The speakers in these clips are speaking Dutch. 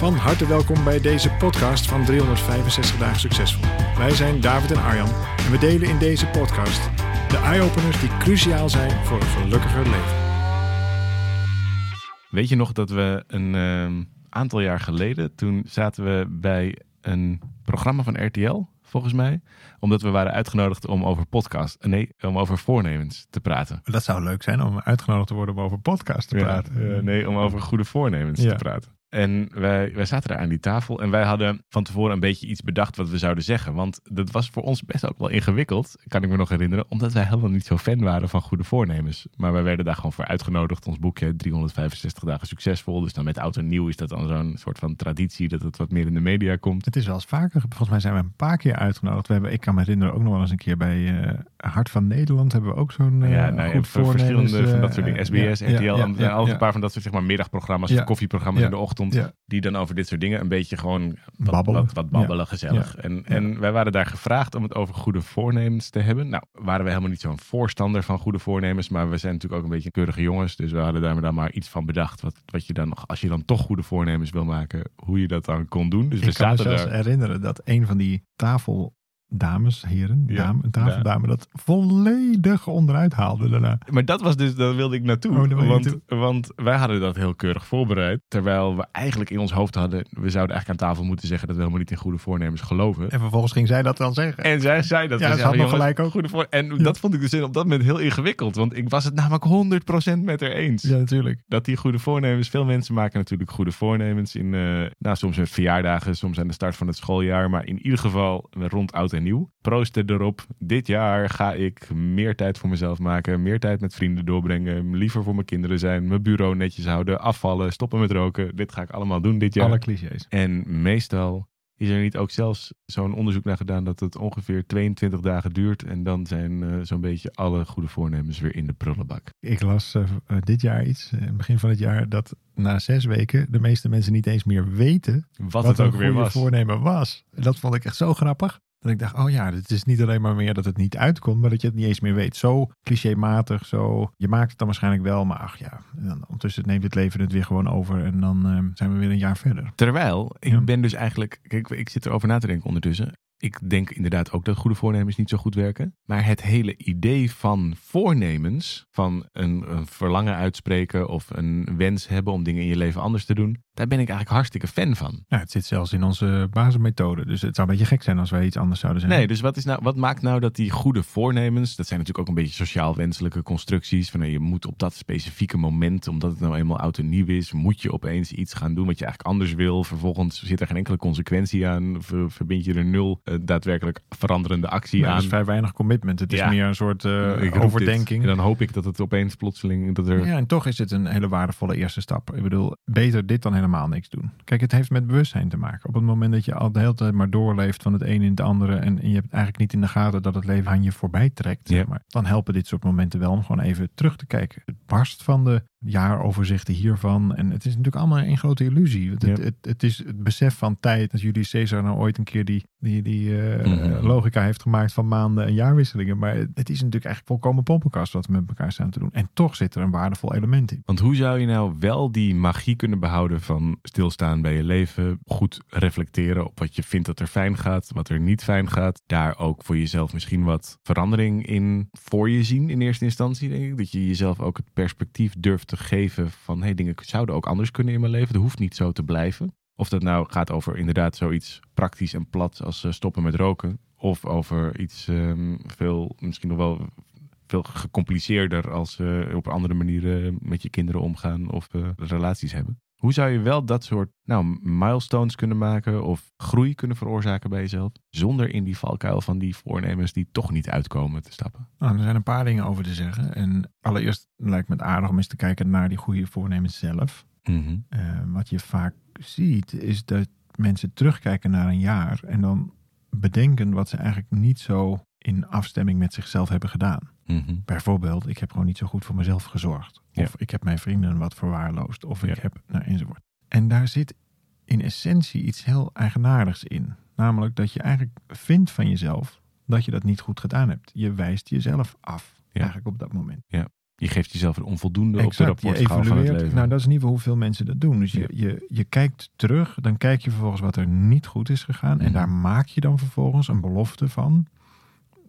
Van harte welkom bij deze podcast van 365 dagen succesvol. Wij zijn David en Arjan en we delen in deze podcast de eye-openers die cruciaal zijn voor een gelukkiger leven. Weet je nog dat we een ehm, aantal jaar geleden, toen zaten we bij een programma van RTL, volgens mij, omdat we waren uitgenodigd om over podcast, nee, om over voornemens te praten. Dat zou leuk zijn om uitgenodigd te worden om over podcast te praten. Ja, eh, nee, om over goede voornemens Ja. te praten. En wij, wij zaten daar aan die tafel en wij hadden van tevoren een beetje iets bedacht wat we zouden zeggen. Want dat was voor ons best ook wel ingewikkeld, kan ik me nog herinneren. Omdat wij helemaal niet zo fan waren van goede voornemens. Maar wij werden daar gewoon voor uitgenodigd. Ons boekje 365 dagen succesvol. Dus dan met oud en nieuw is dat dan zo'n soort van traditie dat het wat meer in de media komt. Het is wel eens vaker, volgens mij zijn we een paar keer uitgenodigd. We hebben, ik kan me herinneren ook nog wel eens een keer bij eh, Hart van Nederland hebben we ook zo'n eh, ja, nou, goed voor voornemens, verschillende van dat eh, soort dingen. eh, SBS, ja, RTL, ja, en ja, en al een paar van dat soort zeg maar, middagprogramma's, Ja. koffieprogramma's in de ochtend. Ja. Die dan over dit soort dingen een beetje gewoon wat Babbelen. Wat, wat babbelen, gezellig. En, en wij waren daar gevraagd om het over goede voornemens te hebben. Nou, waren we helemaal niet zo'n voorstander van goede voornemens. Maar we zijn natuurlijk ook een beetje keurige jongens. Dus we hadden daar dan maar iets van bedacht. Wat, wat je dan nog, als je dan toch goede voornemens wil maken, hoe je dat dan kon doen. Dus we Ik kan me zaten zelfs daar. herinneren dat een van die tafeldames, heren, Ja, dame, een tafeldame, dat volledig onderuit haalde daarna. Maar dat was dus, daar wilde ik naartoe. Oh, want, want wij hadden dat heel keurig voorbereid. Terwijl we eigenlijk in ons hoofd hadden, we zouden eigenlijk aan tafel moeten zeggen dat we helemaal niet in goede voornemens geloven. En vervolgens ging zij dat dan zeggen. En zij zei dat. Ja, ze zeiden, had nog gelijk ook. Goede voor... En dat vond ik dus op dat moment heel ingewikkeld. Want ik was het namelijk 100% met haar eens. Ja, natuurlijk. Dat die goede voornemens, veel mensen maken natuurlijk goede voornemens. In, nou, soms met verjaardagen, soms aan de start van het schooljaar. Maar in ieder geval rond oud en nieuw. Proosten erop. Dit jaar ga ik meer tijd voor mezelf maken. Meer tijd met vrienden doorbrengen. Liever voor mijn kinderen zijn. Mijn bureau netjes houden. Afvallen. Stoppen met roken. Dit ga ik allemaal doen dit jaar. Alle clichés. En meestal is er niet ook zelfs zo'n onderzoek naar gedaan dat het ongeveer 22 dagen duurt. En dan zijn eh, zo'n beetje alle goede voornemens weer in de prullenbak. Ik las eh, eh, dit jaar iets, eh, begin van het jaar, dat na zes weken de meeste mensen niet eens meer weten Wat, wat, het ook weer was. voornemen was. En dat vond ik echt zo grappig. Dat ik dacht, oh ja, het is niet alleen maar meer dat het niet uitkomt, maar dat je het niet eens meer weet. Zo clichématig, zo. Je maakt het dan waarschijnlijk wel, maar ach ja, en dan, ondertussen neemt het leven het weer gewoon over en dan eh, zijn we weer een jaar verder. Terwijl, ik Ja. ben dus eigenlijk, kijk, ik zit erover na te denken ondertussen. Ik denk inderdaad ook dat goede voornemens niet zo goed werken. Maar het hele idee van voornemens, van een, een verlangen uitspreken of een wens hebben om dingen in je leven anders te doen, daar ben ik eigenlijk hartstikke fan van. Ja, het zit zelfs in onze basismethode, dus het zou een beetje gek zijn als wij iets anders zouden zijn. Nee, dus wat, is nou, wat maakt nou dat die goede voornemens, dat zijn natuurlijk ook een beetje sociaal wenselijke constructies, van je moet op dat specifieke moment, omdat het nou eenmaal oud en nieuw is, moet je opeens iets gaan doen wat je eigenlijk anders wil. Vervolgens zit er geen enkele consequentie aan, ver- verbind je er nul daadwerkelijk veranderende actie Maar er aan. is vrij weinig commitment. Het is meer een soort eh, overdenking. En dan hoop ik dat het opeens plotseling, dat er... Ja, en toch is het een hele waardevolle eerste stap. Ik bedoel, beter dit dan helemaal niks doen. Kijk, het heeft met bewustzijn te maken. Op het moment dat je al de hele tijd maar doorleeft van het een in het andere en, je hebt eigenlijk niet in de gaten dat het leven aan je voorbij trekt, zeg maar, dan helpen dit soort momenten wel om gewoon even terug te kijken. Het barst van de jaaroverzichten hiervan en het is natuurlijk allemaal een grote illusie. Het, Ja. het, het, het is het besef van tijd. Als Julius Caesar nou ooit een keer die, die, die eh, Mhm. logica heeft gemaakt van maanden en jaarwisselingen, maar het, het is natuurlijk eigenlijk volkomen poppenkast wat we met elkaar staan te doen. En toch zit er een waardevol element in. Want hoe zou je nou wel die magie kunnen behouden van stilstaan bij je leven, goed reflecteren op wat je vindt dat er fijn gaat, wat er niet fijn gaat, daar ook voor jezelf misschien wat verandering in voor je zien in eerste instantie, denk ik. Dat je jezelf ook het perspectief durft te geven van, hey, dingen zouden ook anders kunnen in mijn leven, het hoeft niet zo te blijven. Of dat nou gaat over inderdaad zoiets praktisch en plat als eh, stoppen met roken, of over iets ehm, veel, misschien nog wel veel gecompliceerder als eh, op andere manieren met je kinderen omgaan of eh, relaties hebben. Hoe zou je wel dat soort nou, milestones kunnen maken of groei kunnen veroorzaken bij jezelf, zonder in die valkuil van die voornemens die toch niet uitkomen te stappen? Nou, er zijn een paar dingen over te zeggen. En allereerst lijkt me het aardig om eens te kijken naar die goede voornemens zelf. Mhm. Eh, wat je vaak ziet, is dat mensen terugkijken naar een jaar en dan bedenken wat ze eigenlijk niet zo in afstemming met zichzelf hebben gedaan. Mhm. Bijvoorbeeld, ik heb gewoon niet zo goed voor mezelf gezorgd. Ja. Of ik heb mijn vrienden wat verwaarloosd. Of ik Ja. heb, nou, enzovoort. En daar zit in essentie iets heel eigenaardigs in. Namelijk dat je eigenlijk vindt van jezelf dat je dat niet goed gedaan hebt. Je wijst jezelf af, Ja. eigenlijk op dat moment. Je geeft jezelf een onvoldoende op de rapportschaal van het leven. Nou, dat is in ieder geval hoeveel mensen dat doen. Dus je, Ja. je, je kijkt terug, dan kijk je vervolgens wat er niet goed is gegaan. En Mhm. daar maak je dan vervolgens een belofte van.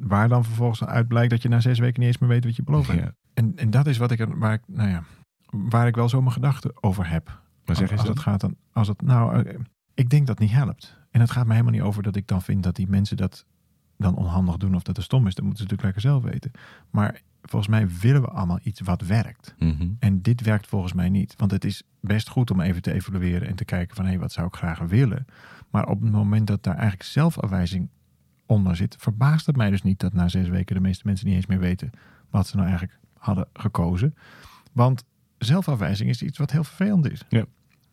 Waar dan vervolgens uit blijkt dat je na zes weken niet eens meer weet wat je beloofd hebt. Ja. En, en dat is wat ik, er- waar ik, nou ja, waar ik wel zo mijn gedachten over heb. Maar zeg als, eens als dat. gaat dan, als het, nou, eh, ik denk dat niet helpt. En het gaat me helemaal niet over dat ik dan vind dat die mensen dat dan onhandig doen of dat het stom is. Dat moeten ze natuurlijk lekker zelf weten. Maar volgens mij willen we allemaal iets wat werkt. Mhm. En dit werkt volgens mij niet. Want het is best goed om even te evalueren en te kijken van hé, wat zou ik graag willen. Maar op het moment dat daar eigenlijk zelfafwijzing onder zit, verbaast het mij dus niet dat na zes weken de meeste mensen niet eens meer weten wat ze nou eigenlijk hadden gekozen. Want zelfafwijzing is iets wat heel vervelend is. Ja.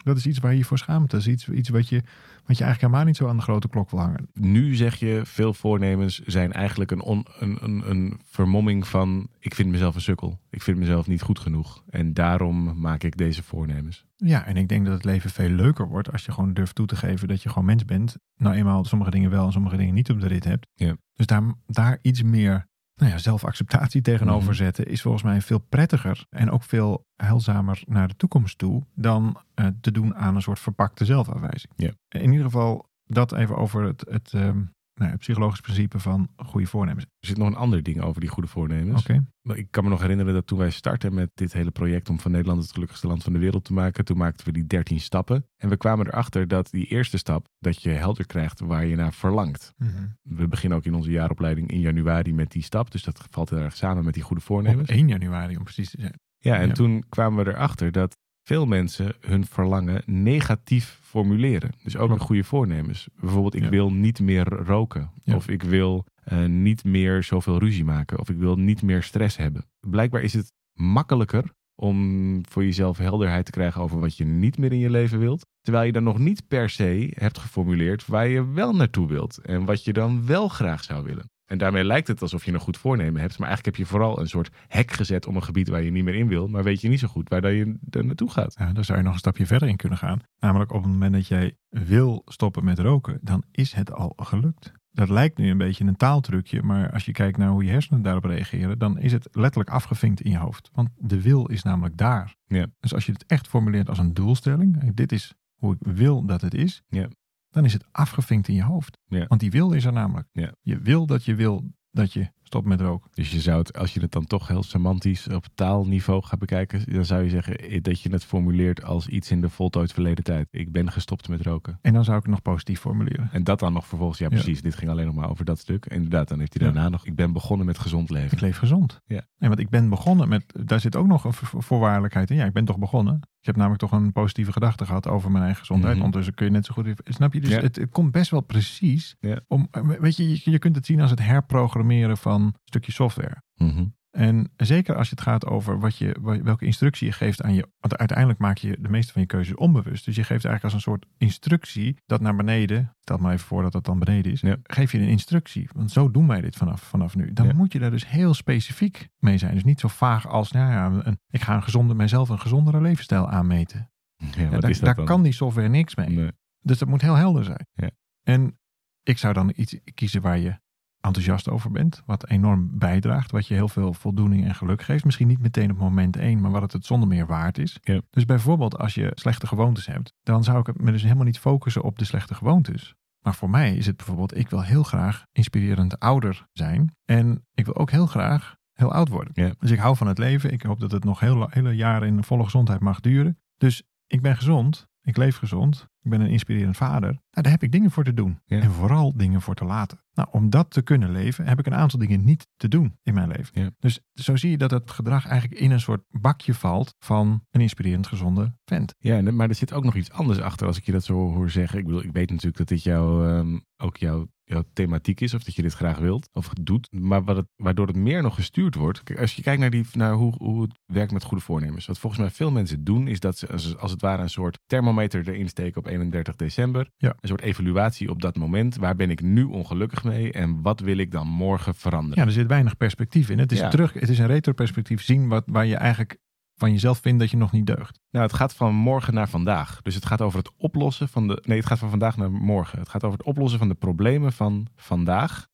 Dat is iets waar je voor schaamt. Dat is iets, iets wat, je, wat je eigenlijk helemaal niet zo aan de grote klok wil hangen. Nu zeg je, veel voornemens zijn eigenlijk een, on- een, een, een vermomming van... ik vind mezelf een sukkel. Ik vind mezelf niet goed genoeg. En daarom maak ik deze voornemens. Ja, en ik denk dat het leven veel leuker wordt als je gewoon durft toe te geven dat je gewoon mens bent. Nou eenmaal sommige dingen wel en sommige dingen niet op de rit hebt. Ja. Dus daar, daar iets meer nou ja, zelfacceptatie tegenover Mhm. zetten is volgens mij veel prettiger en ook veel heilzamer naar de toekomst toe dan eh, te doen aan een soort verpakte zelfafwijzing. Ja. In ieder geval dat even over het, het, ehm, nou, het psychologisch principe van goede voornemens. Er zit nog een ander ding over die goede voornemens. Oké. Ik kan me nog herinneren dat toen wij startten met dit hele project om van Nederland het gelukkigste land van de wereld te maken, toen maakten we die 13 stappen. En we kwamen erachter dat die eerste stap, dat je helder krijgt waar je naar verlangt. Mhm. We beginnen ook in onze jaaropleiding in januari met die stap. Dus dat valt heel erg samen met die goede voornemens. Op 1 januari om precies te zijn. Ja, en Ja. toen kwamen we erachter dat veel mensen hun verlangen negatief formuleren. Dus ook met goede voornemens. Bijvoorbeeld, ik Ja. wil niet meer roken. Ja. Of ik wil eh, niet meer zoveel ruzie maken. Of ik wil niet meer stress hebben. Blijkbaar is het makkelijker om voor jezelf helderheid te krijgen over wat je niet meer in je leven wilt. Terwijl je dan nog niet per se hebt geformuleerd waar je wel naartoe wilt. En wat je dan wel graag zou willen. En daarmee lijkt het alsof je een goed voornemen hebt. Maar eigenlijk heb je vooral een soort hek gezet om een gebied waar je niet meer in wil. Maar weet je niet zo goed waar dat je er naartoe gaat. Ja, daar zou je nog een stapje verder in kunnen gaan. Namelijk op het moment dat jij wil stoppen met roken, dan is het al gelukt. Dat lijkt nu een beetje een taaltrucje, maar als je kijkt naar hoe je hersenen daarop reageren, dan is het letterlijk afgevinkt in je hoofd. Want de wil is namelijk daar. Ja. Dus als je het echt formuleert als een doelstelling, dit is hoe ik wil dat het is, Ja. Dan is het afgevinkt in je hoofd. Ja. Want die wil is er namelijk. Ja. Je wil dat je wil dat je stopt met roken. Dus je zou het, als je het dan toch heel semantisch op taalniveau gaat bekijken, dan zou je zeggen eh, dat je het formuleert als iets in de voltooid verleden tijd. Ik ben gestopt met roken. En dan zou ik het nog positief formuleren. En dat dan nog vervolgens, ja Ja. precies, dit ging alleen nog maar over dat stuk. Inderdaad, dan heeft hij Ja. daarna nog, ik ben begonnen met gezond leven. Ik leef gezond. Ja. En want ik ben begonnen met, daar zit ook nog een vo- voorwaardelijkheid in. Ja, ik ben toch begonnen. Ik heb namelijk toch een positieve gedachte gehad over mijn eigen gezondheid. Mhm. Ondertussen kun je net zo goed, snap je? Dus Ja. het, het komt best wel precies. Om, weet je, je, je kunt het zien als het herprogrammeren van een stukje software. Mhm. En zeker als je het gaat over wat je, welke instructie je geeft aan je. Want uiteindelijk maak je de meeste van je keuzes onbewust. Dus je geeft eigenlijk als een soort instructie dat naar beneden. Stel maar even voor dat dat dan beneden is. Ja. Geef je een instructie. Want zo doen wij dit vanaf, vanaf nu. Dan Ja. moet je daar dus heel specifiek mee zijn. Dus niet zo vaag als. Nou ja, een, ik ga een gezonde, mijzelf een gezondere levensstijl aanmeten. Ja, daar kan die software niks mee. Nee. Dus dat moet heel helder zijn. Ja. En ik zou dan iets kiezen waar je enthousiast over bent. Wat enorm bijdraagt. Wat je heel veel voldoening en geluk geeft. Misschien niet meteen op moment één. Maar wat het het zonder meer waard is. Dus bijvoorbeeld als je slechte gewoontes hebt. Dan zou ik het me dus helemaal niet focussen op de slechte gewoontes. Maar voor mij is het bijvoorbeeld. Ik wil heel graag inspirerend ouder zijn. En ik wil ook heel graag heel oud worden. Dus ik hou van het leven. Ik hoop dat het nog heel, hele jaren in volle gezondheid mag duren. Dus ik ben gezond. Ik leef gezond. Ik ben een inspirerend vader. Nou, daar heb ik dingen voor te doen. Ja. En vooral dingen voor te laten. Nou, om dat te kunnen leven, heb ik een aantal dingen niet te doen in mijn leven. Ja. Dus zo zie je dat het gedrag eigenlijk in een soort bakje valt van een inspirerend gezonde vent. Ja, maar er zit ook nog iets anders achter als ik je dat zo hoor zeggen. Ik bedoel, ik weet natuurlijk dat dit jouw, ehm, ook jouw jouw thematiek is of dat je dit graag wilt of doet. Maar wat het, waardoor het meer nog gestuurd wordt. Kijk, als je kijkt naar, die, naar hoe, hoe het werkt met goede voornemens. Wat volgens mij veel mensen doen is dat ze als, als het ware een soort thermometer erin steken op 31 december. Ja. Een soort evaluatie op dat moment. Waar ben ik nu ongelukkig mee en wat wil ik dan morgen veranderen? Ja, er zit weinig perspectief in. Het is, Ja. terug, het is een retroperspectief zien wat, waar je eigenlijk van jezelf vindt dat je nog niet deugt. Nou, het gaat van morgen naar vandaag. Dus het gaat over het oplossen van de. Nee, het gaat van vandaag naar morgen. Het gaat over het oplossen van de problemen van vandaag.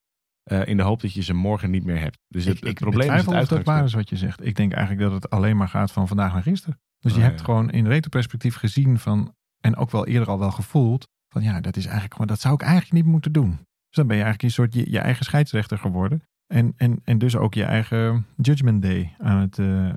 eh, in de hoop dat je ze morgen niet meer hebt. Dus het, ik, het ik probleem is het dat waar uitgangspunt. is wat je zegt. Ik denk eigenlijk dat het alleen maar gaat van vandaag naar gisteren. Dus je Oh, hebt gewoon in retroperspectief gezien van, en ook wel eerder al wel gevoeld, van ja, dat is eigenlijk gewoon, dat zou ik eigenlijk niet moeten doen. Dus dan ben je eigenlijk een soort je, je eigen scheidsrechter geworden. En, en, en dus ook je eigen judgment day aan het, eh,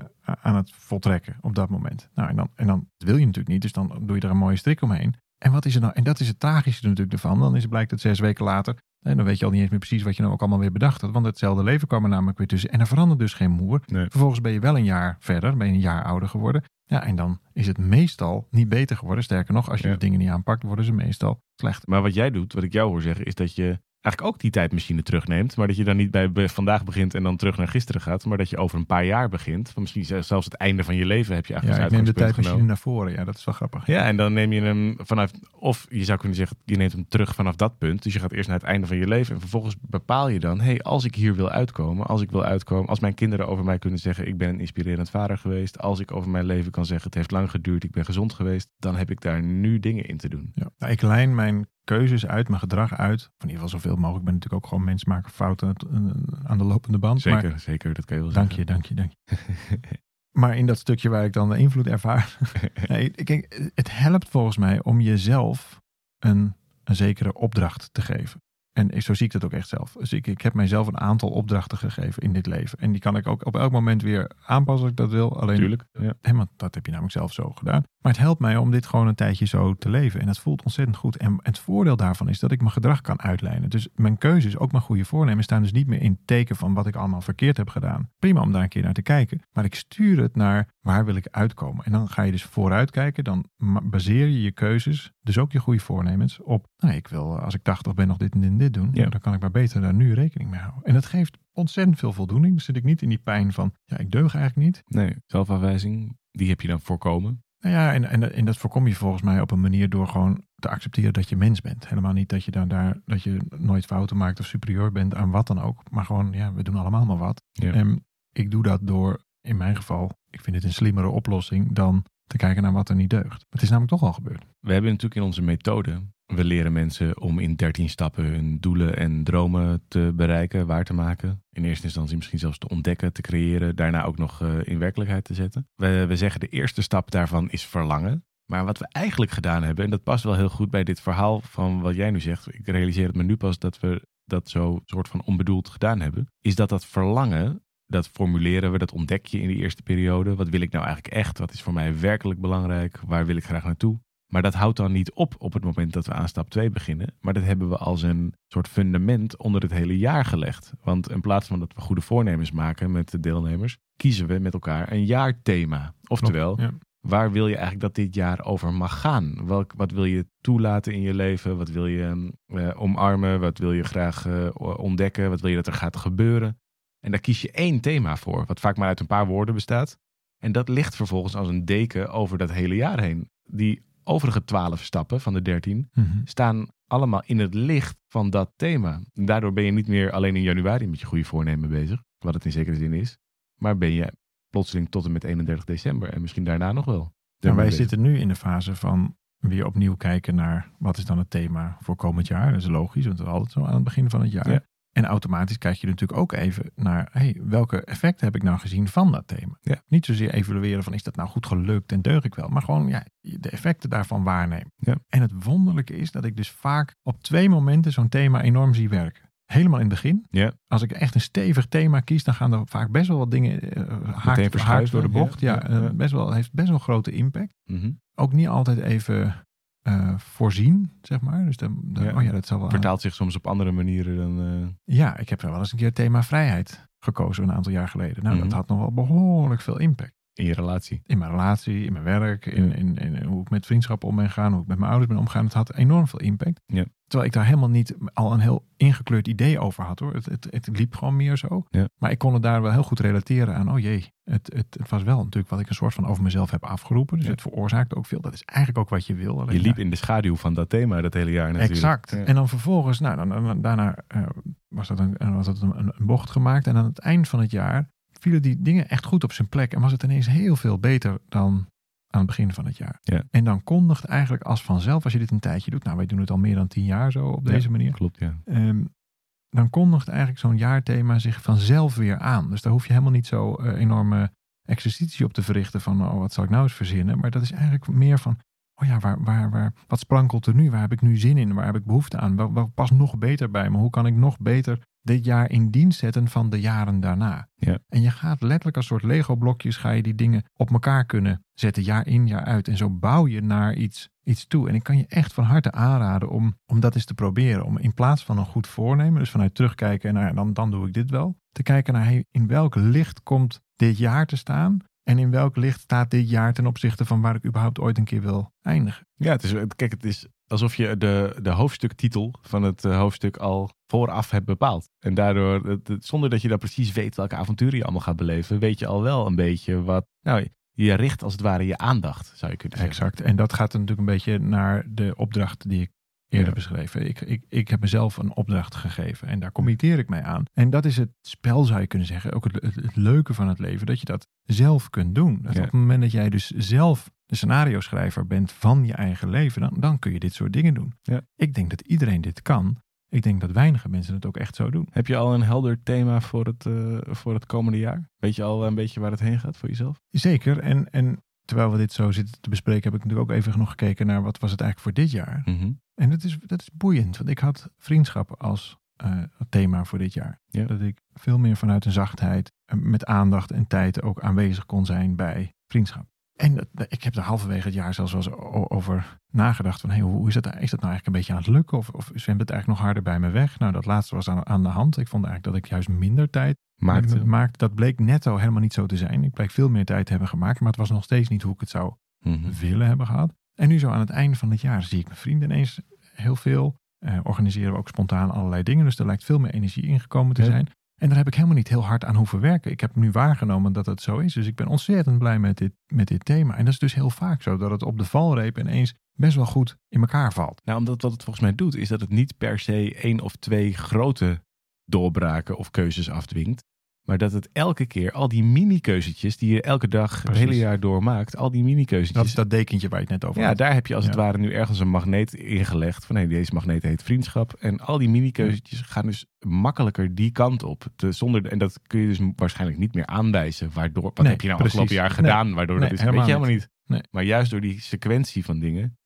aan het voltrekken op dat moment. Nou, en dan, en dan wil je natuurlijk niet, dus dan doe je er een mooie strik omheen. En wat is er nou? En dat is het tragische natuurlijk ervan. Dan is het blijkt het zes weken later. En dan weet je al niet eens meer precies wat je nou ook allemaal weer bedacht had. Want hetzelfde leven kwam er namelijk weer tussen. En er verandert dus geen moer. Nee. Vervolgens ben je wel een jaar verder. Ben je een jaar ouder geworden. Ja, en dan is het meestal niet beter geworden. Sterker nog, als je Ja. de dingen niet aanpakt, worden ze meestal slechter. Maar wat jij doet, wat ik jou hoor zeggen, is dat je eigenlijk ook die tijdmachine terugneemt. Maar dat je dan niet bij, vandaag begint en dan terug naar gisteren gaat. Maar dat je over een paar jaar begint. Van misschien zelfs het einde van je leven heb je Ja, eigenlijk ik neem de tijdmachine genomen. naar voren. Ja, dat is wel grappig. Ja, en dan neem je hem vanaf, of je zou kunnen zeggen, je neemt hem terug vanaf dat punt. Dus je gaat eerst naar het einde van je leven en vervolgens bepaal je dan, hé, hey, als ik hier wil uitkomen, als ik wil uitkomen, als mijn kinderen over mij kunnen zeggen, ik ben een inspirerend vader geweest, als ik over mijn leven kan zeggen, het heeft lang geduurd, ik ben gezond geweest, dan heb ik daar nu dingen in te doen. Ja. Nou, ik lijn mijn keuzes uit, mijn gedrag uit. Of in ieder geval zoveel mogelijk. Ik ben natuurlijk ook gewoon mensen maken fouten eh, aan de lopende band. Maar Zeker, zeker, dat kan je wel Dank zeggen. je, dank je, dank je. maar in dat stukje waar ik dan de invloed ervaar. nee, kijk, het helpt volgens mij om jezelf een, een zekere opdracht te geven. En zo zie ik dat ook echt zelf. Dus ik, ik heb mijzelf een aantal opdrachten gegeven in dit leven. En die kan ik ook op elk moment weer aanpassen als ik dat wil. Alleen, Tuurlijk, ja. Hè, want dat heb je namelijk zelf zo gedaan. Maar het helpt mij om dit gewoon een tijdje zo te leven. En dat voelt ontzettend goed. En het voordeel daarvan is dat ik mijn gedrag kan uitlijnen. Dus mijn keuzes, ook mijn goede voornemens, staan dus niet meer in teken van wat ik allemaal verkeerd heb gedaan. Prima om daar een keer naar te kijken. Maar ik stuur het naar waar wil ik uitkomen. En dan ga je dus vooruit kijken. Dan baseer je je keuzes, dus ook je goede voornemens, op. Nou, ik wil eh, als ik 80 ben nog dit en dit, en dit doen. Ja. Dan kan ik maar beter daar nu rekening mee houden. En dat geeft ontzettend veel voldoening. Dan zit ik niet in die pijn van, ja, ik deug eigenlijk niet. Nee, zelfafwijzing, die heb je dan voorkomen. Nou ja, en, en, en dat voorkom je volgens mij op een manier door gewoon te accepteren dat je mens bent. Helemaal niet dat je daar, daar dat je nooit fouten maakt of superieur bent aan wat dan ook. Maar gewoon, ja, we doen allemaal maar wat. Ja. En ik doe dat door, in mijn geval, ik vind het een slimmere oplossing dan te kijken naar wat er niet deugt. Het is namelijk toch al gebeurd. We hebben natuurlijk in onze methode, we leren mensen om in 13 stappen hun doelen en dromen te bereiken, waar te maken. In eerste instantie misschien zelfs te ontdekken, te creëren, daarna ook nog eh, in werkelijkheid te zetten. We, we zeggen de eerste stap daarvan is verlangen. Maar wat we eigenlijk gedaan hebben, en dat past wel heel goed bij dit verhaal van wat jij nu zegt. Ik realiseer het me nu pas dat we dat zo soort van onbedoeld gedaan hebben. Is dat dat verlangen, dat formuleren we, dat ontdek je in die eerste periode. Wat wil ik nou eigenlijk echt? Wat is voor mij werkelijk belangrijk? Waar wil ik graag naartoe? Maar dat houdt dan niet op op het moment dat we aan stap 2 beginnen. Maar dat hebben we als een soort fundament onder het hele jaar gelegd. Want in plaats van dat we goede voornemens maken met de deelnemers, kiezen we met elkaar een jaarthema. Oftewel, Ja. waar wil je eigenlijk dat dit jaar over mag gaan? Welk, wat wil je toelaten in je leven? Wat wil je eh, omarmen? Wat wil je graag eh, ontdekken? Wat wil je dat er gaat gebeuren? En daar kies je één thema voor, wat vaak maar uit een paar woorden bestaat. En dat ligt vervolgens als een deken over dat hele jaar heen. Die overige twaalf stappen van de dertien Mhm. staan allemaal in het licht van dat thema. En daardoor ben je niet meer alleen in januari met je goede voornemen bezig, wat het in zekere zin is, maar ben je plotseling tot en met 31 december en misschien daarna nog wel. En wij bezig. zitten nu in de fase van weer opnieuw kijken naar wat is dan het thema voor komend jaar. Dat is logisch, want dat is altijd zo aan het begin van het jaar. Ja. En automatisch kijk je natuurlijk ook even naar, hey, welke effecten heb ik nou gezien van dat thema? Ja. Niet zozeer evalueren van, is dat nou goed gelukt en deug ik wel? Maar gewoon ja, de effecten daarvan waarnemen. Ja. En het wonderlijke is dat ik dus vaak op twee momenten zo'n thema enorm zie werken. Helemaal in het begin. Ja. Als ik echt een stevig thema kies, dan gaan er vaak best wel wat dingen uh, haakt, door de bocht. Ja, ja, eh, ja. Best wel, heeft best wel grote impact Mhm. ook niet altijd even eh, voorzien, zeg maar. Dus dan, dan- Ja. oh ja, dat zal wel. Vertaalt zich soms op andere manieren dan. eh, Ja, ik heb wel eens een keer het thema vrijheid gekozen een aantal jaar geleden. Nou, Mhm. dat had nog wel behoorlijk veel impact. In je relatie. In mijn relatie, in mijn werk, in, in, in hoe ik met vriendschappen om ben gegaan, hoe ik met mijn ouders ben omgegaan. Het had enorm veel impact. Ja. Terwijl ik daar helemaal niet al een heel ingekleurd idee over had hoor. Het, het, het liep gewoon meer zo. Ja. Maar ik kon het daar wel heel goed relateren aan. Oh jee, het, het, het was wel natuurlijk wat ik een soort van over mezelf heb afgeroepen. Dus Ja. het veroorzaakte ook veel. Dat is eigenlijk ook wat je wil. Je liep in de schaduw van dat thema dat hele jaar natuurlijk. Exact. Ja. En dan vervolgens, nou, dan, dan- daarna eh, was dat, een, was dat een, een bocht gemaakt. En aan het eind van het jaar vielen die dingen echt goed op zijn plek. En was het ineens heel veel beter dan aan het begin van het jaar. Ja. En dan kondigt eigenlijk als vanzelf, als je dit een tijdje doet. Nou, wij doen het al meer dan tien jaar zo op Ja. deze manier. Klopt, ja. Ehm, dan kondigt eigenlijk zo'n jaarthema zich vanzelf weer aan. Dus daar hoef je helemaal niet zo eh, enorme exercitie op te verrichten van, oh, wat zal ik nou eens verzinnen? Maar dat is eigenlijk meer van, oh ja, waar, waar, waar, wat sprankelt er nu? Waar heb ik nu zin in? Waar heb ik behoefte aan? Wat, wat past nog beter bij me? Hoe kan ik nog beter dit jaar in dienst zetten van de jaren daarna? Ja. En je gaat letterlijk als soort Lego-blokjes, ga je die dingen op elkaar kunnen zetten, jaar in, jaar uit. En zo bouw je naar iets, iets toe. En ik kan je echt van harte aanraden om, om dat eens te proberen. Om in plaats van een goed voornemen, dus vanuit terugkijken en nou dan, dan doe ik dit wel. Te kijken naar hey, in welk licht komt dit jaar te staan. En in welk licht staat dit jaar ten opzichte van waar ik überhaupt ooit een keer wil eindigen. Ja, het is, kijk, het is alsof je de, de hoofdstuktitel van het eh, hoofdstuk al vooraf hebt bepaald. En daardoor, het- het- zonder dat je dan precies weet welke avonturen je allemaal gaat beleven, weet je al wel een beetje wat. Nou, je richt als het ware je aandacht, zou je kunnen zeggen. Exact. En dat gaat natuurlijk een beetje naar de opdracht die ik eerder Ja. beschreven. Ik, ik, ik heb mezelf een opdracht gegeven en daar committeer ik mij aan. En dat is het spel, zou je kunnen zeggen. Ook het, het, het leuke van het leven, dat je dat zelf kunt doen. Dat Ja. Op het moment dat jij dus zelf de scenario schrijver bent van je eigen leven, dan, dan kun je dit soort dingen doen. Ja. Ik denk dat iedereen dit kan. Ik denk dat weinige mensen het ook echt zo doen. Heb je al een helder thema voor het, eh, voor het komende jaar? Weet je al een beetje waar het heen gaat voor jezelf? Zeker. En, en terwijl we dit zo zitten te bespreken, heb ik natuurlijk ook even nog gekeken naar wat was het eigenlijk voor dit jaar. Mhm. En dat is, dat is boeiend, want ik had vriendschap als eh, thema voor dit jaar. Ja. Dat ik veel meer vanuit een zachtheid, eh, met aandacht en tijd ook aanwezig kon zijn bij vriendschap. En ik heb er halverwege het jaar zelfs wel eens over nagedacht van, hey, hoe is dat, is dat nou eigenlijk een beetje aan het lukken? Of, of zwemt het eigenlijk nog harder bij me weg? Nou, dat laatste was aan, aan de hand. Ik vond eigenlijk dat ik juist minder tijd Maakte. maakte. Dat bleek netto helemaal niet zo te zijn. Ik bleek veel meer tijd te hebben gemaakt, maar het was nog steeds niet hoe ik het zou Mhm. willen hebben gehad. En nu zo aan het einde van het jaar zie ik mijn vrienden ineens heel veel. Eh, organiseren we ook spontaan allerlei dingen. Dus er lijkt veel meer energie ingekomen te Ja. zijn. En daar heb ik helemaal niet heel hard aan hoeven werken. Ik heb nu waargenomen dat het zo is. Dus ik ben ontzettend blij met dit, met dit thema. En dat is dus heel vaak zo. Dat het op de valreep ineens best wel goed in elkaar valt. Nou, omdat wat het volgens mij doet, is dat het niet per se één of twee grote doorbraken of keuzes afdwingt. Maar dat het elke keer, al die mini-keuzetjes die je elke dag het hele jaar door maakt, al die Dat mini-keuzetjes. is dat dekentje waar je het net over ja, had. daar heb je als het Ja. ware nu ergens een magneet ingelegd. Van hé, deze magneet heet vriendschap. En al die mini-keuzetjes gaan dus makkelijker die kant op. Te, zonder, en dat kun je dus waarschijnlijk niet meer aanwijzen. Waardoor, wat Nee, heb je nou precies. afgelopen jaar gedaan? Waardoor Nee, dat is, weet je helemaal helemaal niet. Nee. Maar juist door die sequentie van dingen.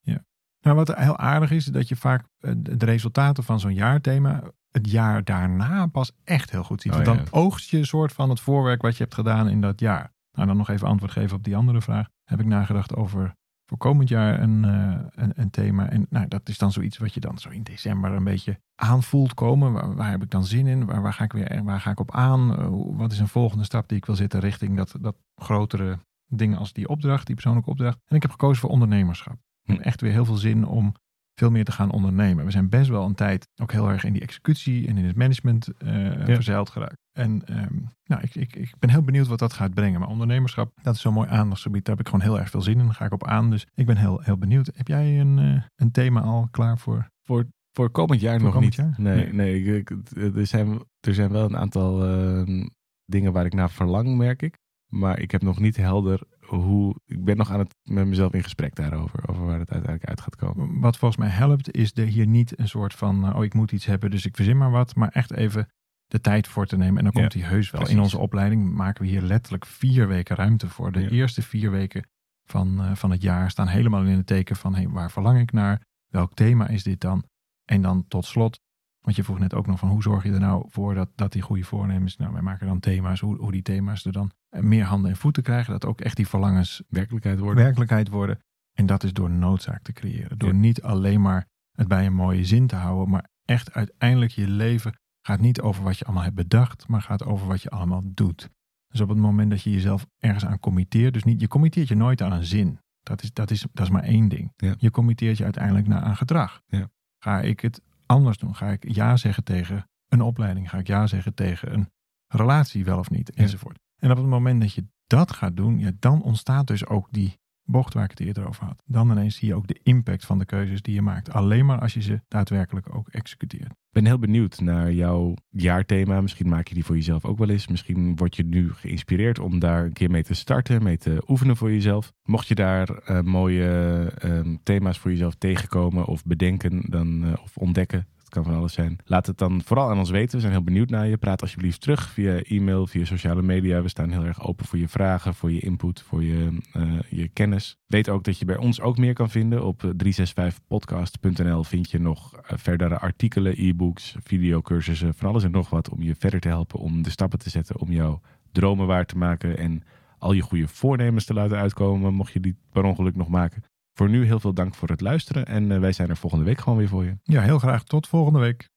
Nou, wat heel aardig is, dat je vaak eh, de resultaten van zo'n jaarthema het jaar daarna pas echt heel goed ziet. Oh, dan ja. oogst je een soort van het voorwerk wat je hebt gedaan in dat jaar. Nou, dan nog even antwoord geven op die andere vraag. Heb ik nagedacht over voor komend jaar een, eh, een, een thema. En nou, dat is dan zoiets wat je dan zo in december een beetje aanvoelt komen. Waar, waar heb ik dan zin in? Waar, waar, ga ik weer, waar ga ik op aan? Eh, wat is een volgende stap die ik wil zetten richting dat, dat grotere dingen als die opdracht, die persoonlijke opdracht. En ik heb gekozen voor ondernemerschap. Ik heb Hm. echt weer heel veel zin om veel meer te gaan ondernemen. We zijn best wel een tijd ook heel erg in die executie en in het management eh verzeild geraakt. En ehm, nou, ik, ik, ik ben heel benieuwd wat dat gaat brengen. Maar ondernemerschap, dat is zo'n mooi aandachtsgebied. Daar heb ik gewoon heel erg veel zin in. Daar ga ik op aan. Dus ik ben heel, heel benieuwd. Heb jij een, eh, een thema al klaar voor? Voor, voor komend jaar Voor nog komend niet. jaar? Nee, nee. ik- ik- er, zijn, er zijn wel een aantal eh, dingen waar ik naar verlang, merk ik. Maar ik heb nog niet helder hoe. Ik ben nog aan het met mezelf in gesprek daarover. Over waar het uiteindelijk uit gaat komen. Wat volgens mij helpt, is er hier niet een soort van, eh, oh ik moet iets hebben, dus ik verzin maar wat. Maar echt even de tijd voor te nemen. En dan Ja, komt die heus wel. precies. In onze opleiding maken we hier letterlijk vier weken ruimte voor. De Ja. eerste vier weken van, eh, van het jaar staan helemaal in het teken van, hey, waar verlang ik naar? Welk thema is dit dan? En dan tot slot, want je vroeg net ook nog van, hoe zorg je er nou voor dat, dat die goede voornemens, nou wij maken dan thema's, hoe, hoe die thema's er dan eh, meer handen en voeten krijgen. Dat ook echt die verlangens Werkelijkheid worden. werkelijkheid worden. En dat is door noodzaak te creëren. Door Ja. niet alleen maar het bij een mooie zin te houden, maar echt uiteindelijk je leven gaat niet over wat je allemaal hebt bedacht, maar gaat over wat je allemaal doet. Dus op het moment dat je jezelf ergens aan committeert, dus niet, je committeert je nooit aan een zin. Dat is, dat is, dat is maar één ding. Ja. Je committeert je uiteindelijk naar aan gedrag. Ja. Ga ik het anders doen? Ga ik ja zeggen tegen een opleiding? Ga ik ja zeggen tegen een relatie, wel of niet? Enzovoort. En op het moment dat je dat gaat doen, ja, dan ontstaat dus ook die bocht waar ik het eerder over had. Dan ineens zie je ook de impact van de keuzes die je maakt. Alleen maar als je ze daadwerkelijk ook executeert. Ik ben heel benieuwd naar jouw jaarthema. Misschien maak je die voor jezelf ook wel eens. Misschien word je nu geïnspireerd om daar een keer mee te starten, mee te oefenen voor jezelf. Mocht je daar eh, mooie ehm, thema's voor jezelf tegenkomen of bedenken dan, eh, of ontdekken, kan van alles zijn. Laat het dan vooral aan ons weten. We zijn heel benieuwd naar je. Praat alsjeblieft terug via e-mail, via sociale media. We staan heel erg open voor je vragen, voor je input, voor je, eh, je kennis. Weet ook dat je bij ons ook meer kan vinden. Op 365podcast.nl vind je nog eh, verdere artikelen, e-books, videocursussen, van alles en nog wat om je verder te helpen om de stappen te zetten om jouw dromen waar te maken en al je goede voornemens te laten uitkomen, mocht je die per ongeluk nog maken. Voor nu heel veel dank voor het luisteren en eh, wij zijn er volgende week gewoon weer voor je. Ja, heel graag. Tot volgende week.